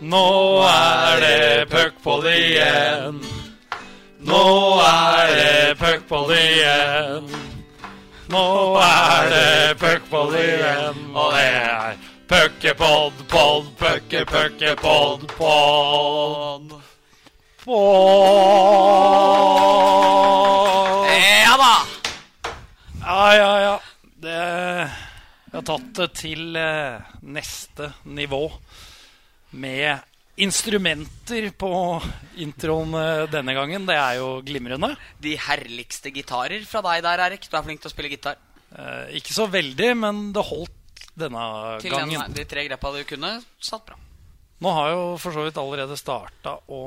Nå er det puckpod igjen. Nå er det puckpod igjen. Nå er det puckpod igjen. Og det er puckepod, pod, pucke, puckepod, pod. Ja da! Ja, ja, ja. Det, jeg har tatt det til eh, neste nivå med instrumenter på introen eh, denne gangen. Det er jo glimrende. De herligste gitarer fra deg der, Erik. Du er flink til å spille gitar. Eh, ikke så veldig, men det holdt denne Til gangen. gangen. de tre grepa du kunne, satt bra. Nå har jeg jo for så vidt allerede starta å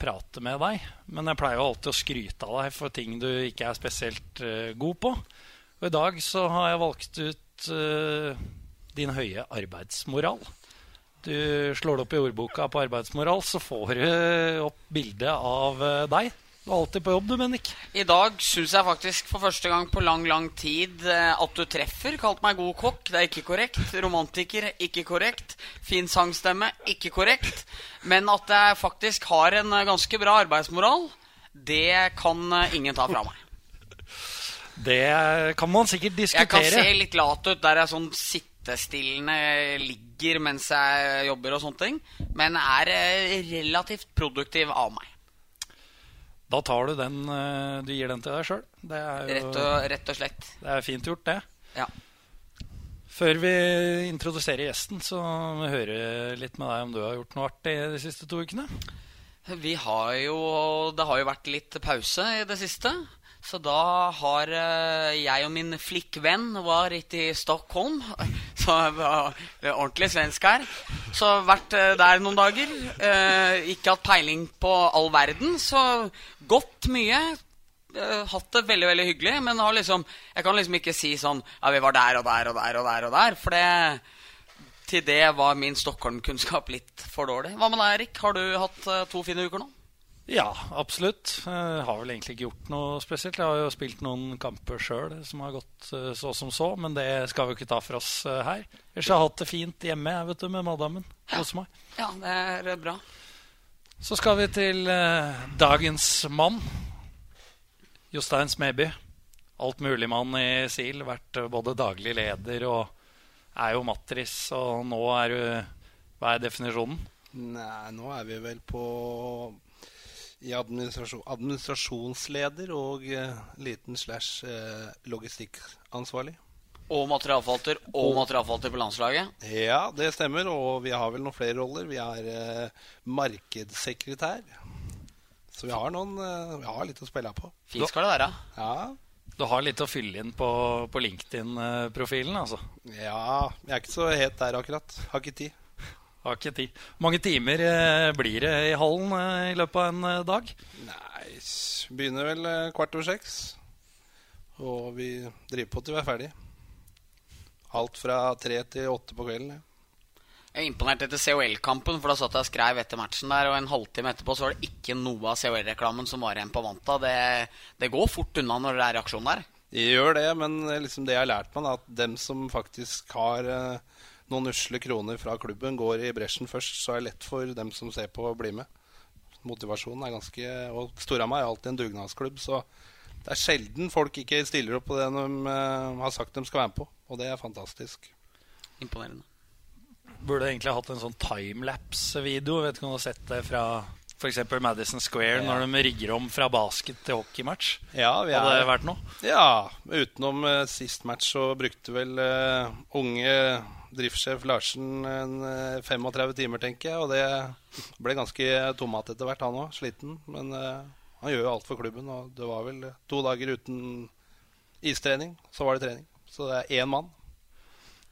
prate med deg. Men jeg pleier jo alltid å skryte av deg for ting du ikke er spesielt eh, god på. Og i dag så har jeg valgt ut uh, din høye arbeidsmoral. Du slår det opp i ordboka på arbeidsmoral, så får du opp bilde av eh, deg. Du er alltid på jobb, du, Bennik. I dag syns jeg faktisk for første gang på lang, lang tid eh, at du treffer. Kalt meg god kokk. Det er ikke korrekt. Romantiker. Ikke korrekt. Fin sangstemme. Ikke korrekt. Men at jeg faktisk har en eh, ganske bra arbeidsmoral, det kan eh, ingen ta fra meg. Det kan man sikkert diskutere. Jeg kan se litt lat ut der jeg sånn sittestillende ligger mens jeg jobber og sånne ting. Men er eh, relativt produktiv av meg. Da tar du den eh, Du gir den til deg sjøl. Rett rett og slett. det er fint gjort, det. Ja. Før vi introduserer gjesten, så hører vi høre litt med deg om du har gjort noe artig de siste to ukene. Vi har jo Det har jo vært litt pause i det siste. Så da har eh, jeg og min flikkvenn var i Stockholm. Så var ordentlig svensk her. Så vært eh, der noen dager. Eh, ikke hatt peiling på all verden, så gått mye. Eh, hatt det veldig veldig hyggelig, men liksom, jeg kan liksom ikke si sånn Ja, vi var der og der og der og der, og der for det til det var min Stockholm-kunnskap litt for dårlig. Hva med deg, Erik? Har du hatt eh, to fine uker nå? Ja, absolutt. Jeg har vel egentlig ikke gjort noe spesielt. Jeg har jo spilt noen kamper sjøl som har gått eh, så som så, men det skal vi jo ikke ta for oss eh, her. Ellers har jeg hatt det fint hjemme jeg, vet du, med madammen. hos meg. Ja, det er eh, bra. Så skal vi til eh, dagens mann. Jostein Smeby. Altmuligmann i SIL. Vært eh, både daglig leder og er jo matris. Og nå er du Hva er definisjonen? Nei, nå er vi vel på i administrasjon, administrasjonsleder og uh, liten slash uh, logistikkansvarlig. Og materialforvalter og materialforvalter på landslaget. Ja, det stemmer. Og vi har vel noen flere roller. Vi er uh, markedssekretær. Så vi har, noen, vi har litt å spille på. Fint skal det være. Ja, Du har litt å fylle inn på, på LinkedIn-profilen, altså. ja, jeg er ikke så het der akkurat. Har ikke tid. Har ikke tid. Hvor mange timer eh, blir det i hallen eh, i løpet av en eh, dag? Nei, begynner vel kvart over seks. Og vi driver på til vi er ferdig. Alt fra tre til åtte på kvelden. ja. Jeg er imponert etter COL-kampen, for da satt jeg og skrev etter matchen der, og en halvtime etterpå så var det ikke noe av COL-reklamen som var igjen på Vanta. Det, det går fort unna når det er reaksjon der. Det gjør det, men liksom det jeg har lært meg, er at dem som faktisk har eh, noen usle kroner fra klubben, går i bresjen først, så er det lett for dem som ser på, å bli med. Motivasjonen er ganske Og Storhamar er alltid en dugnadsklubb, så det er sjelden folk ikke stiller opp på det de eh, har sagt de skal være med på. Og det er fantastisk. Imponerende. Burde egentlig hatt en sånn timelapse-video. Vet ikke om du har sett det fra f.eks. Madison Square, Ja. når de rigger om fra basket til hockeymatch. Ja, vi Hadde det er, vært noe? ja utenom uh, sist match så brukte vel uh, unge driftssjef Larsen en eh, 35 timer, tenker jeg. Og det ble ganske tomat etter hvert, han òg. Sliten. Men uh, han gjør jo alt for klubben. Og det var vel to dager uten istrening, så var det trening. Så det er én mann.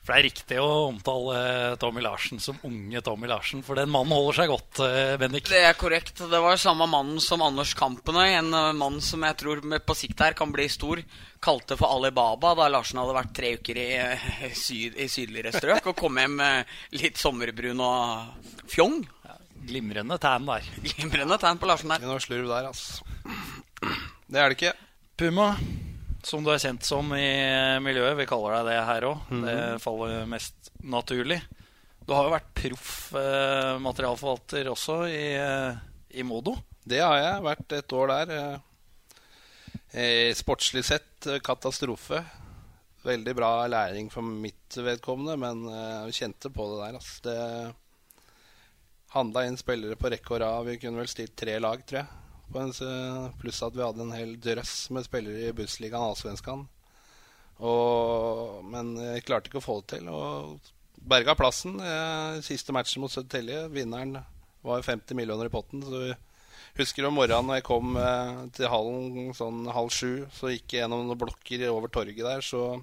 For det er riktig å omtale Tommy Larsen som unge Tommy Larsen, for den mannen holder seg godt, eh, Bendik. Det er korrekt. Det var samme mannen som Anders Kampene, en eh, mann som jeg tror på sikt her kan bli stor, kalte for Alibaba da Larsen hadde vært tre uker i, eh, syd, i sydligere strøk og kom hjem litt sommerbrun og fjong. Glimrende tan der. Glimrende tan på Larsen der. Ikke noe slurv der, altså. Det er det ikke. Puma, som du er kjent som i miljøet, vi kaller deg det her òg. Det faller mest naturlig. Du har jo vært proff eh, materialforvalter også i, eh, i Modo. Det har jeg. Vært et år der. Eh, sportslig sett eh, katastrofe. Veldig bra læring for mitt vedkommende, men eh, jeg kjente på det der. Altså. Det handla inn spillere på rekke og rad. Vi kunne vel stilt tre lag, tror jeg. Pluss at vi hadde en hel drøss med spillere i bussligaen Allsvenskan. Men jeg klarte ikke å få det til. Og berga plassen. Eh, siste matchen mot Södertälje, Vinneren var 50 millioner i potten. Så vi husker om morgenen når jeg kom eh, til hallen sånn halv sju, så gikk jeg gjennom noen blokker over torget der, så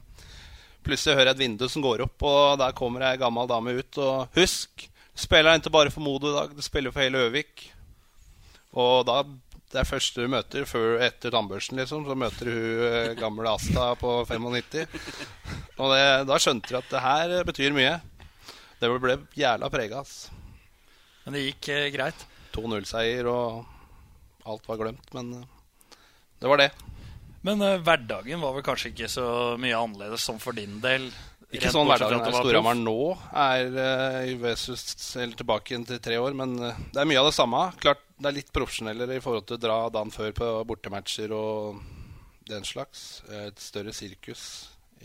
plutselig hører jeg et vindu som går opp, og der kommer ei gammel dame ut. Og husk, spiller ikke bare for Modo i dag, du spiller for hele Øvik. Og da det er første du møter før, etter tannbørsten, liksom. Så møter hun eh, gamle Asta på 95. Og det, da skjønte du at det her betyr mye. Det ble jævla prega. Men det gikk eh, greit? 2-0-seier, og alt var glemt. Men eh, det var det. Men eh, hverdagen var vel kanskje ikke så mye annerledes som for din del? Ikke sånn hverdagen er Storhamar nå er uh, versus, eller tilbake til tre år, men uh, det er mye av det samme. Klart det er litt profesjonellere i forhold til å dra dagen før på bortematcher og den slags. Et større sirkus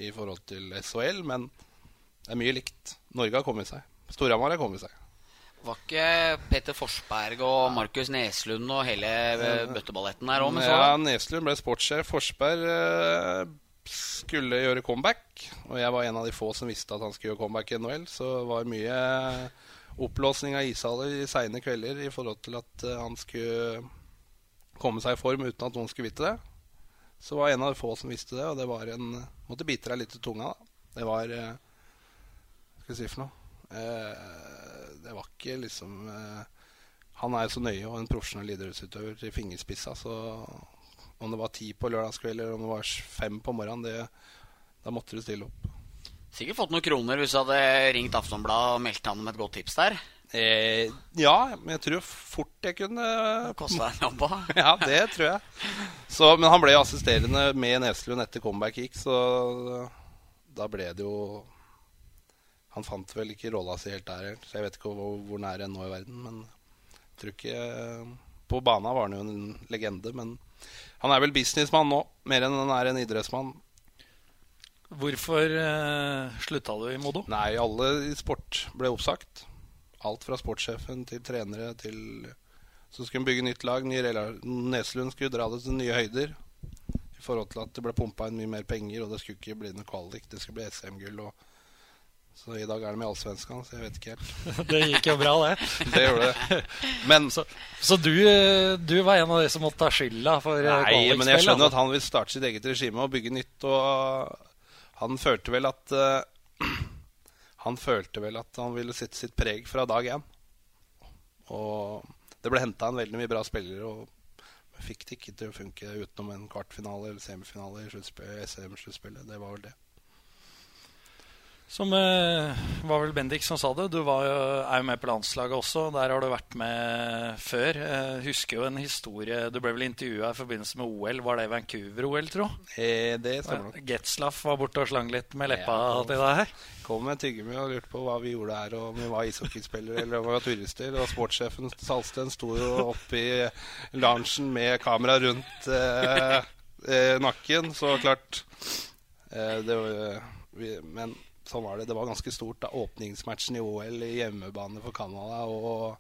i forhold til SHL, men det er mye likt. Norge har kommet seg. Storhamar har kommet seg. Var ikke Peter Forsberg og Markus Neslund og hele bøtteballetten der òg? Ja, Neslund ble sportssjef. Forsberg eh, skulle gjøre comeback. Og jeg var en av de få som visste at han skulle gjøre comeback i NHL. Så det var mye opplåsning av ishaller i seine kvelder i forhold til at uh, han skulle komme seg i form uten at noen skulle vite det. Så var jeg en av de få som visste det, og det var en Måtte bite deg litt i tunga, da. Det var uh, Hva skal jeg si for noe? Uh, det var ikke liksom Han er jo så nøye og en profesjonell idrettsutøver til fingerspissa, så om det var ti på lørdagskveld eller om det var fem på morgenen, det, da måtte du stille opp. Sikkert fått noen kroner hvis du hadde ringt Aftonbladet og meldt han om et godt tips der. Eh, ja, men jeg tror fort jeg kunne Kosta en jobb Ja, det tror jeg. Så, men han ble assisterende med Neslund etter comeback gikk, så da ble det jo Han fant vel ikke rolla si helt der så jeg vet ikke hvor, hvor nær han nå i verden. Men jeg tror ikke På bana var han jo en legende, men han er vel businessmann nå, mer enn han er en idrettsmann. Hvorfor uh, slutta du i Modo? Nei, alle i sport ble oppsagt. Alt fra sportssjefen til trenere til Så skulle en bygge nytt lag. Neslund skulle dra det til nye høyder. I forhold til at det ble pumpa inn mye mer penger, og det skulle ikke bli noe kvalik. Det skulle bli SM-gull. Så i dag er de i Allsvenskan, så jeg vet ikke helt. det gikk jo bra, det. det gjorde det. Men, så, så du, du, var en av de som måtte ta skylda for eh, Nei, men jeg skjønner at han vil starte sitt eget regime og bygge nytt. Og han følte vel at uh, Han følte vel at han ville sette sitt preg fra dag én. Og det ble henta en veldig mye bra spillere, og fikk det ikke til å funke utenom en kvartfinale eller semifinale i SM-sluttspillet. Det var vel det. Som eh, var vel Bendik som sa det. Du var, er jo med på landslaget også. Der har du vært med før. Eh, husker jo en historie Du ble vel intervjua i forbindelse med OL. Var det Vancouver-OL, tro? Eh, det stemmer nok. Getzlaff var borte og slang litt med leppa ja, til deg her. Kom med tyggegummi og lurte på hva vi gjorde her, og om vi var ishockeyspillere eller om vi var turister. Og sportssjefen Salsten sto jo oppe i loungen med kamera rundt eh, eh, nakken, så klart eh, det var, vi, Men sånn var det. Det var ganske stort. da Åpningsmatchen i OL i hjemmebane for Canada. Og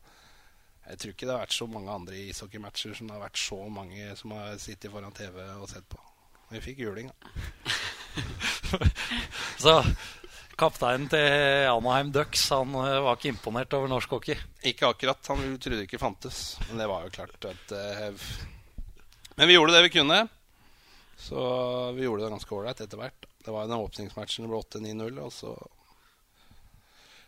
jeg tror ikke det har vært så mange andre ishockeymatcher som det har vært så mange som har sittet foran TV og sett på. Vi fikk juling, da. så kapteinen til Anaheim Ducks han eh, var ikke imponert over norsk hockey? Ikke akkurat. Han trodde ikke fantes. Men det var jo klart at uh, Men vi gjorde det vi kunne. Så vi gjorde det ganske ålreit etter hvert. Det var den åpningsmatchen det ble 8-9-0. Og så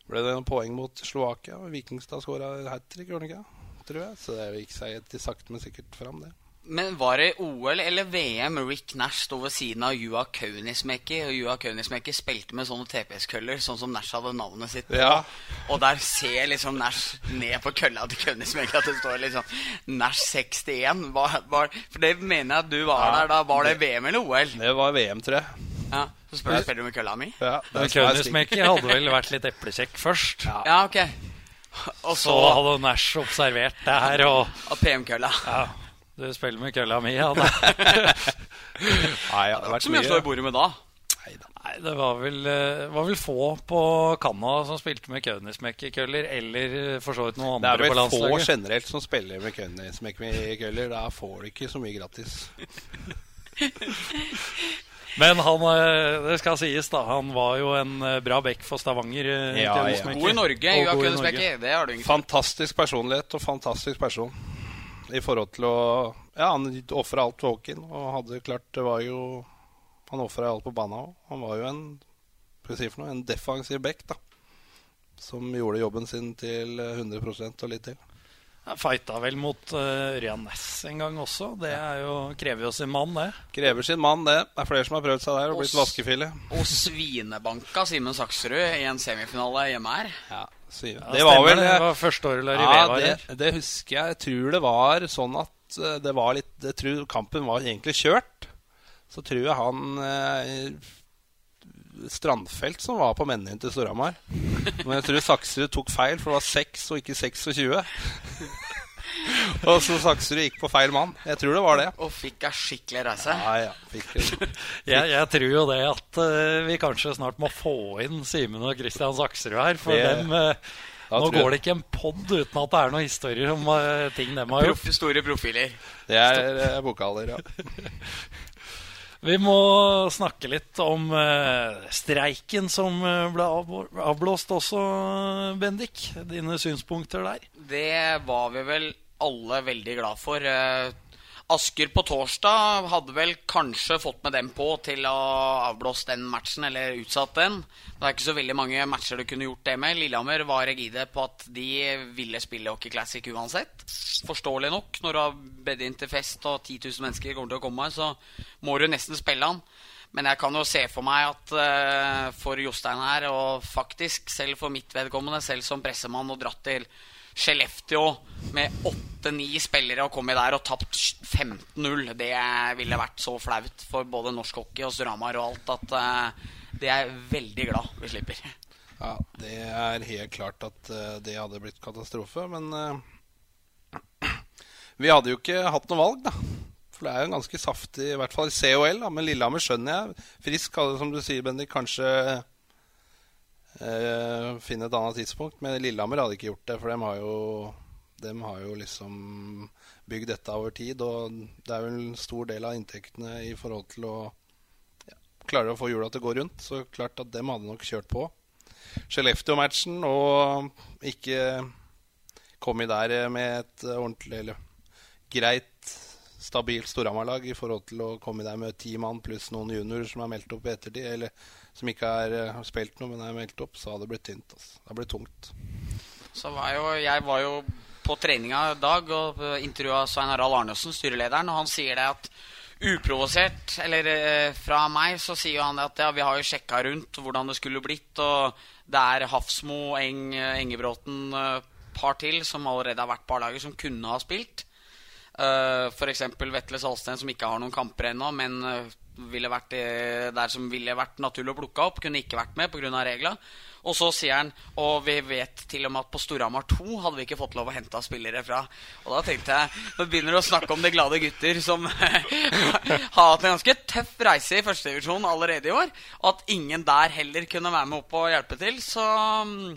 ble det noen poeng mot Slovakia. Vikingstad skåra hat trick, gjorde han ikke? Tror jeg. Så det gikk seg sakte, men sikkert fram, det. Men var det OL eller VM Rick Nash sto ved siden av Juha Kaunismäki? Og Juha Kaunismäki spilte med sånne TPS-køller, sånn som Nash hadde navnet sitt på. Ja. Og der ser liksom Nash ned på kølla til Kaunismäki at det står liksom Nash 61. Var, var, for det mener jeg at du var ja, der da. Var det VM eller OL? Det var VM, tror jeg. Ja, Så spør jeg spiller du med kølla mi. Ja, Men er hadde vel vært litt eplekjekk først. Ja. Ja, ok. Og Så så hadde Nash observert det her, og Og PM-kølla. ja, du spiller med kølla mi, ja. Det, Nei, ja, det har vært Så mye å slå i bordet med da. Nei, det var vel, eh, var vel få på Canada som spilte med Kønismekki-køller, eller eh, for så vidt noen Det er andre på vel få landslaget. generelt som spiller med Køller. Da får du ikke så mye gratis. Men han, eh, det skal sies, da. Han var jo en eh, bra back for Stavanger. Ja, Ja, God i Norge, Og Joa god i Kunstbekke. Det har du Fantastisk personlighet og fantastisk person. I forhold til å Ja, han ofra alt for hockeyen. Og hadde klart Det var jo Han ofra alt på banen òg. Han var jo en Hva skal jeg si for noe, en defensiv back, da. Som gjorde jobben sin til 100 og litt til. Ja, Fighta vel mot uh, Ørjan Næss en gang også. Det er jo, krever jo sin mann, det. Krever sin mann, det. Det er flere som har prøvd seg der og blitt vaskefille. Og svinebanka Simen Saksrud i en semifinale hjemme her. Ja, Ja, det var vel det. var første året Larry Ja, var det, her. det husker jeg. Jeg tror det var sånn at eh, det var litt Jeg tror kampen var egentlig kjørt. Så tror jeg han eh, Strandfelt som var på mennene til Storhamar. Men jeg tror Saksrud tok feil, for det var 6 og ikke 26. og så Saksrud gikk på feil mann. Jeg tror det var det. Og fikk ei skikkelig reise. Ja, ja. Jeg, jeg tror jo det at uh, vi kanskje snart må få inn Simen og Kristian Saksrud her. For Det- dem uh, Da Nå går det ikke en pod uten at det er noen historier om uh, ting de har gjort. Prof, store profiler. Det er eh, vokaler, ja. Vi må snakke litt om eh, streiken som eh, ble avblåst også, Bendik. Dine synspunkter der. Det var vi vel alle veldig glad for. Asker på torsdag hadde vel kanskje fått med dem på til å avblåse den matchen, eller utsatt den. Det er ikke så veldig mange matcher du kunne gjort det med. Lillehammer var rigide på at de ville spille Hockey Classic uansett. Forståelig nok, når du har bedt inn til fest og 10 000 mennesker kommer til å komme, så må du nesten spille han. Men jeg kan jo se for meg at eh, for Jostein her, og faktisk selv for mitt vedkommende, selv som pressemann og dratt til Skellefteå med åtte-ni spillere og kommet der og tapt 15-0, det ville vært så flaut for både norsk hockey og Storhamar og alt at uh, det er veldig glad vi slipper. Ja, det er helt klart at uh, det hadde blitt katastrofe, men uh, vi hadde jo ikke hatt noe valg, da. For det er jo en ganske saftig, i hvert fall i COL. Da. Men Lillehammer skjønner jeg. Frisk som du sier, Bendik, kanskje eh, finne et annet tidspunkt. Men Lillehammer hadde ikke gjort det, for dem har jo, dem har jo liksom bygd dette over tid. Og det er vel en stor del av inntektene i forhold til å ja, klare å få hjula til å gå rundt. Så klart at dem hadde nok kjørt på. Skellefteå-matchen og ikke kommet der med et ordentlig eller greit, stabilt Storhamar-lag i forhold til å komme der med ti mann pluss noen juniorer som er meldt opp i ettertid, eller som ikke er, eh, har spilt noe, men er meldt opp, så hadde det blitt tynt. Altså. Det hadde blitt tungt. Så var jo, jeg var jo på treninga i dag og intervjua Svein Harald Arnesen, styrelederen, og han sier det at uprovosert, eller eh, fra meg, så sier han at ja, vi har jo sjekka rundt hvordan det skulle blitt, og det er Hafsmo, Eng, Engebråten, eh, par til som allerede har vært på A-laget, som kunne ha spilt. Uh, F.eks. Vetle Salsten, som ikke har noen kamper ennå, men ville vært eh, der som ville vært naturlig å plukke opp. Kunne ikke vært med pga. regla. Og så sier han Og vi vet til og med at på Storhamar 2 hadde vi ikke fått lov å hente spillere fra. Og da tenkte jeg Nå begynner du å snakke om de glade gutter som har hatt en ganske tøff reise i førstedivisjon allerede i år. Og at ingen der heller kunne være med opp og hjelpe til. Så mm,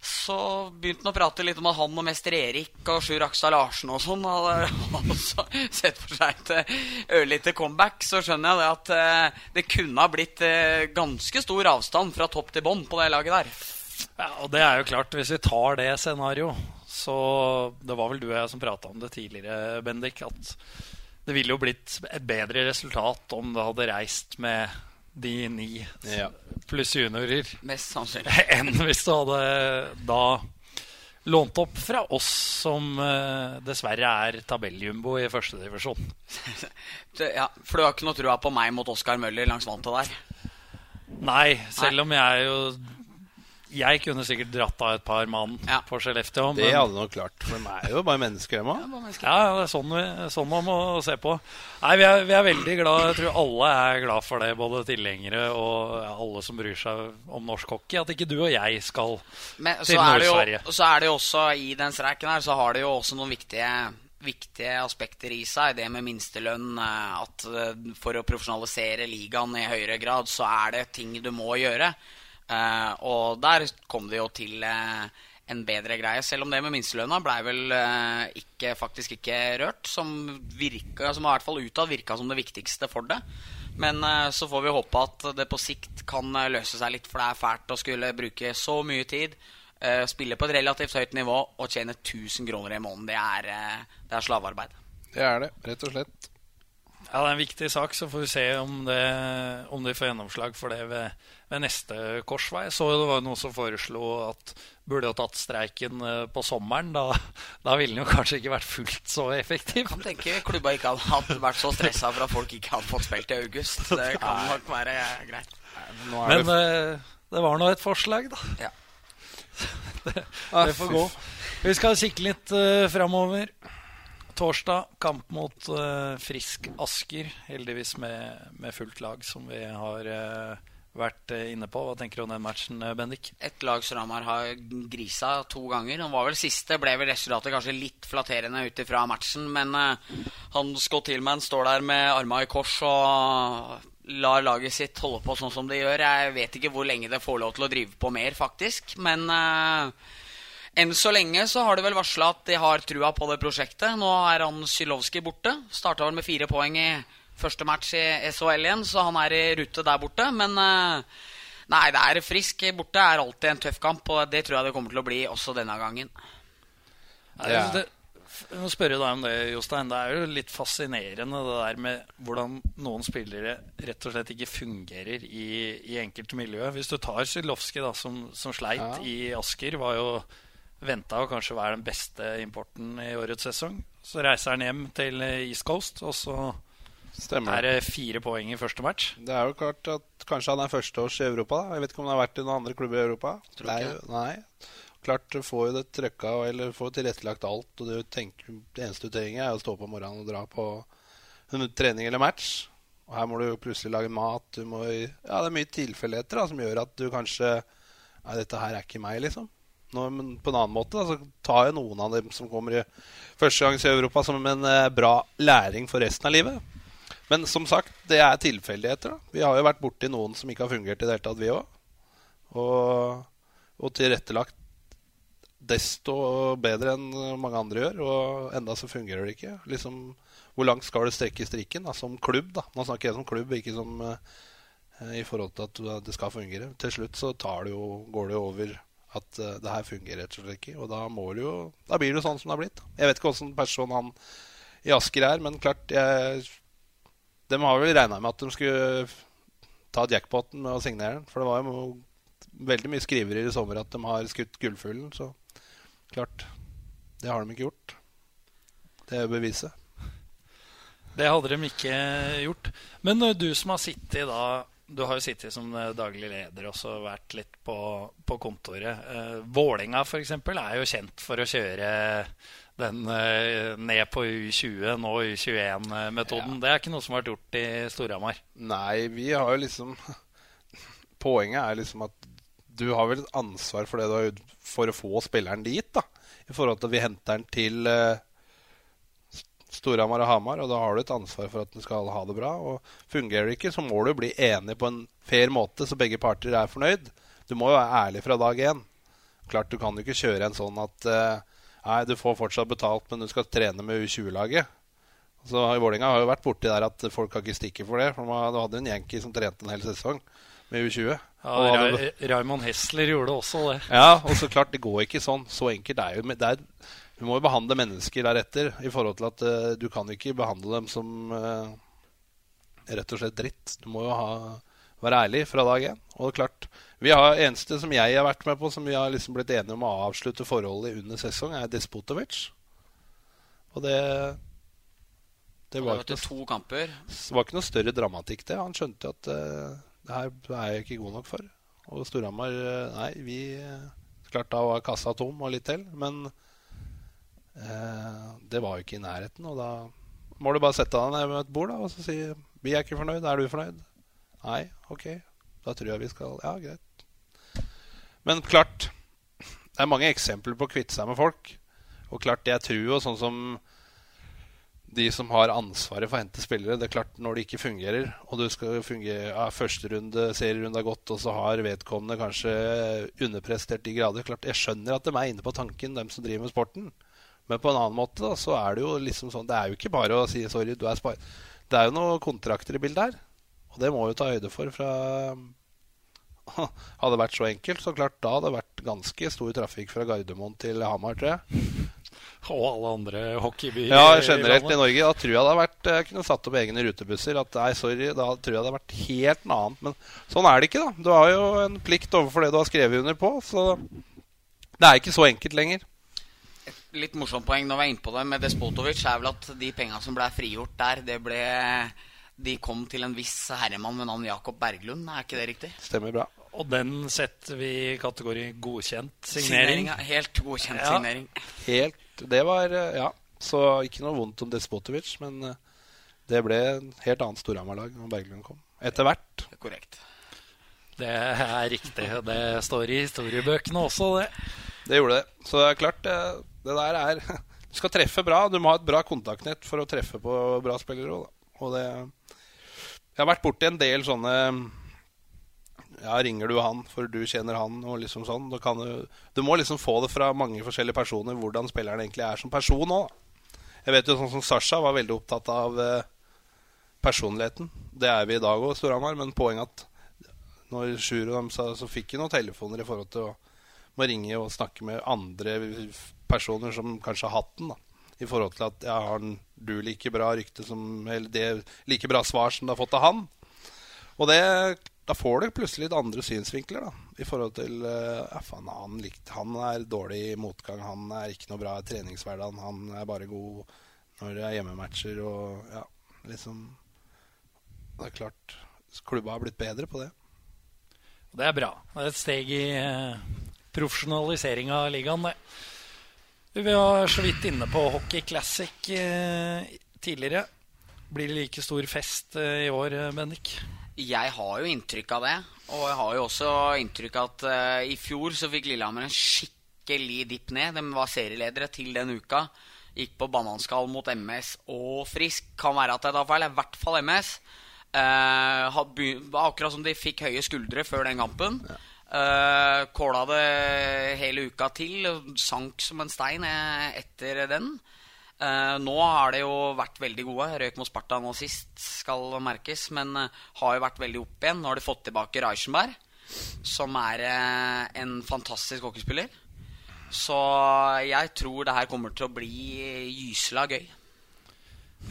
så begynte han å prate litt om at han og mester Erik og Sjur Akstad Larsen og sånn hadde også sett for seg et eh, ørlite comeback. Så skjønner jeg det at eh, det kunne ha blitt eh, ganske stor avstand fra topp til bånn på det laget der. Ja, og det er jo klart, hvis vi tar det scenarioet, så Det var vel du og jeg som prata om det tidligere, Bendik, at det ville jo blitt et bedre resultat om det hadde reist med de ni Ja. pluss juniorer Mest sannsynlig. enn hvis du hadde da lånt opp fra oss som uh, dessverre er tabelljumbo i førstedivisjon. Ja, for du har ikke noe trua på meg mot Oskar Møller langs vantet der? Nei, selv om jeg jo Jeg kunne sikkert dratt av et par mann Ja. på Skellefteå. Det hadde nok klart. For de er jo bare mennesker, Ja, òg. bare mennesker. Ja, det er sånn, vi, sånn man må se på. Nei, vi er, vi er veldig glad Jeg tror alle er glad for det, både tilhengere og alle som bryr seg om norsk hockey. At ikke du og jeg skal Men til er, Nord-Sverige. jo, så er det jo også i den streiken her Så har det jo også noen viktige, viktige aspekter i seg. Det med minstelønn. eh, At eh, for å profesjonalisere ligaen i høyere grad, så er det ting du må gjøre. Eh, og der kom det jo til eh, en bedre greie. Selv om det med minstelønna blei vel eh, ikke, faktisk ikke rørt. Som, virka, som i hvert fall utad virka som det viktigste for det. Men så får vi håpe at det på sikt kan løse seg litt, for det er fælt å skulle bruke så mye tid, spille på et relativt høyt nivå og tjene 1000 kroner i måneden. Det er, det er slavearbeid. Det er det, rett og slett. Ja, det er en viktig sak, så får vi se om, det, om de får gjennomslag for det ved, ved neste korsvei. Så det var noen som foreslo at burde jo tatt streiken eh, på sommeren. Da, da ville den jo kanskje ikke vært fullt så effektiv. Kan tenke klubba ikke hadde vært så stressa for at folk ikke hadde fått spilt i august. Det kan nok være greit. Nei, men, Men det, eh, det var nå et forslag, da. Ja. det, Det får gå. Vi skal kikke litt uh, framover. Torsdag kamp mot uh, Frisk Asker. Heldigvis med, med fullt lag, som vi har uh, vært eh, inne på. Hva tenker du om den matchen, Bendik? Et lag som Ramar har grisa to ganger. Han var vel siste, ble vel resultatet kanskje litt flatterende ut ifra matchen. Men uh, han Scott Hillman står der med arma i kors og lar laget sitt holde på sånn som det gjør. Jeg vet ikke hvor lenge det får lov til å drive på mer, faktisk. Men eh, enn så lenge så har de vel varsla at de har trua på det prosjektet. Nå er han Sylovskij borte. Starta vel med fire poeng i første match i SHL igjen, så han er i rute der borte. Men eh, nei, det er frisk borte er alltid en tøff kamp, og det tror jeg det kommer til å bli også denne gangen. Ja. det, jeg må spørre deg om det, Jostein. Det er jo litt fascinerende det der med hvordan noen spillere rett og slett ikke fungerer i, i enkelte miljø. Hvis du tar Sylovskij, da, som, som sleit Ja. i Asker, var jo venta å kanskje være den beste importen i årets sesong. Så reiser han hjem til East Coast, og så Stemmer. er det fire poeng i første match. Det er jo klart at kanskje han er førsteårs i Europa. da Jeg vet ikke om han har vært i noen andre klubber i Europa. Jo- Nei. Klart du får jo det trøkka eller får tilrettelagt alt. Og du tenker, det eneste du trenger, er å stå på morgenen og dra på trening eller match. Og her må du jo plutselig lage mat. Du må, ja, det er mye tilfeldigheter som gjør at du kanskje Nei, dette her er ikke meg, liksom. Nå, men på en annen måte da, så tar jeg noen av dem som kommer i første gangs i Europa, som en eh, bra læring for resten av livet. Men som sagt, det er tilfeldigheter. Vi har jo vært borti noen som ikke har fungert i det hele tatt, vi òg. Og, og tilrettelagt desto bedre enn mange andre gjør. Og enda så fungerer det ikke. Liksom, Hvor langt skal du strekke strikken da, som klubb? da? Nå snakker jeg som klubb, ikke som eh, i forhold til at det skal fungere. Til slutt så tar det jo, går det jo over at uh, det her fungerer rett og slett ikke. Og da, må det jo, da blir det jo sånn som det har blitt. Jeg vet ikke åssen person han i Asker er, men klart jeg, De har vel regna med at de skulle ta jackpoten med å signere den. For det var jo veldig mye skrivere i sommer at de har skutt gullfuglen. Så klart, det har de ikke gjort. Det er jo beviset. Det hadde de ikke gjort. Men eh, du som har sittet da Du har jo sittet som eh, daglig leder og vært litt på, på kontoret. Eh, Vålinga f.eks. er jo kjent for å kjøre den eh, ned på U20, nå U21-metoden. Det er ikke noe som har vært gjort i Storhamar. Nei, vi har jo liksom Poenget er liksom at du har vel et ansvar for det du har gjort for å få spilleren dit. da I forhold til at vi henter den til eh, Storhamar og Hamar, og da har du et ansvar for at den skal ha det bra. Og Fungerer det ikke, så må du bli enig på en fair måte, så begge parter er fornøyd. Du må jo være ærlig fra dag én. Klart, Du kan jo ikke kjøre en sånn at eh, Nei, du får fortsatt betalt, men du skal trene med U20-laget. Så i Vålinga har jo vært borti der at folk har ikke stikket for det. For Du hadde en Yankee som trente en hel sesong med U20. Ja, hadde- Ra Raymond Hessler gjorde også det. ja, og så klart, det går ikke sånn. Så enkelt er jo det er, Du må jo behandle mennesker deretter i forhold til at uh, du kan ikke behandle dem som uh, rett og slett dritt. Du må jo ha, være ærlig fra dag én. Og klart, vi har eneste som jeg har vært med på, som vi har liksom blitt enige om å avslutte forholdet i under sesong, er Despotovic. Og det Det Det var var ikke, noe, to det var ikke noe større dramatikk, det. Han skjønte at uh, det her er jeg ikke god nok for. Og Storhamar Nei, vi klarte Klart da var kassa tom og litt til, men det var jo ikke i nærheten. Og da må du bare sette deg ned ved et bord da, og så si Vi er ikke fornøyd. Er du fornøyd? Nei, ok. Da tror jeg vi skal Ja, greit. Men klart, det er mange eksempler på å kvitte seg med folk. Og klart, jeg tror jo sånn som de som har ansvaret for å hente spillere Det er klart Når det ikke fungerer, og du skal fungere ja, første runde, serierunde har gått, og så har vedkommende kanskje underprestert de grader klart, Jeg skjønner at de er inne på tanken, dem som driver med sporten. Men på en annen måte da, så er det jo liksom sånn Det er jo ikke bare å si 'sorry, du er spar'. Det er jo noen kontrakter i bildet her. Og det må vi ta høyde for fra Hadde det vært så enkelt, så klart da hadde det vært ganske stor trafikk fra Gardermoen til Hamar, tror jeg. Og alle andre hockeybyer. Ja, generelt i i Norge. Da tror jeg det hadde vært Jeg kunne satt opp egne rutebusser. At nei, sorry, da tror jeg det hadde vært helt noe annet. Men sånn er det ikke, da. Du har jo en plikt overfor det du har skrevet under på. Så det er ikke så enkelt lenger. Litt morsomt poeng når vi er inne på det med Despotovic, er vel at de penga som ble frigjort der, det ble De kom til en viss herremann ved navn Jakob Berglund. Er ikke det riktig? Stemmer bra. Og den setter vi i kategori godkjent signering. ja. Helt godkjent Ja. signering. Helt Det var eh, Ja. Så ikke noe vondt om Despotovic, men eh, det ble en helt annet Storhamar-lag når Berglund kom. Etter hvert. Er korrekt. Det er riktig. Det står i historiebøkene også, det. Det gjorde det. Så det er klart, det, der er Du skal treffe bra. Du må ha et bra kontaktnett for å treffe på bra spillere òg. Og det Jeg har vært borti en del sånne Ja, ringer du han, for du kjenner han, og liksom sånn. Kan du, du må liksom få det fra mange forskjellige personer hvordan spilleren egentlig er som person òg. Jeg vet jo sånn som Sasha var veldig opptatt av eh, personligheten. Det er vi i dag òg, Storhamar, men poenget at når Sjur og dem sa, så fikk vi noen telefoner i forhold til å må ringe og snakke med andre personer som kanskje har hatt den. da I forhold til at ja, har du like bra rykte som Eller det like bra svar som du har fått av han. Og det, da får du plutselig litt andre synsvinkler. da I forhold til eh, ja, faen, han, likte, han er dårlig i motgang, han er ikke noe bra i treningshverdagen, han er bare god når det er hjemmematcher og ja, liksom Det er klart klubba har blitt bedre på det. Det er bra. Det er et steg i eh, profesjonalisering av ligaen, det. Vi var så vidt inne på Hockey Classic eh, tidligere. Blir det like stor fest eh, i år, eh, Bendik? Jeg har jo inntrykk av det. Og jeg har jo også inntrykk av at eh, i fjor så fikk Lillehammer en skikkelig dipp ned. De var serieledere til den uka. Gikk på bananskall mot MS og Frisk. Kan være at jeg tar feil. I hvert fall MS. Eh, akkurat som de fikk høye skuldre før den kampen. Uh, Kåla det hele uka til. Sank som en stein eh, etter den. Uh, nå har det jo vært veldig gode. Røyk mot Sparta nå sist, skal merkes. Men har jo vært veldig opp igjen. Nå har de fått tilbake Reichenberg, som er uh, en fantastisk hockeyspiller. Så jeg tror det her kommer til å bli gysela gøy.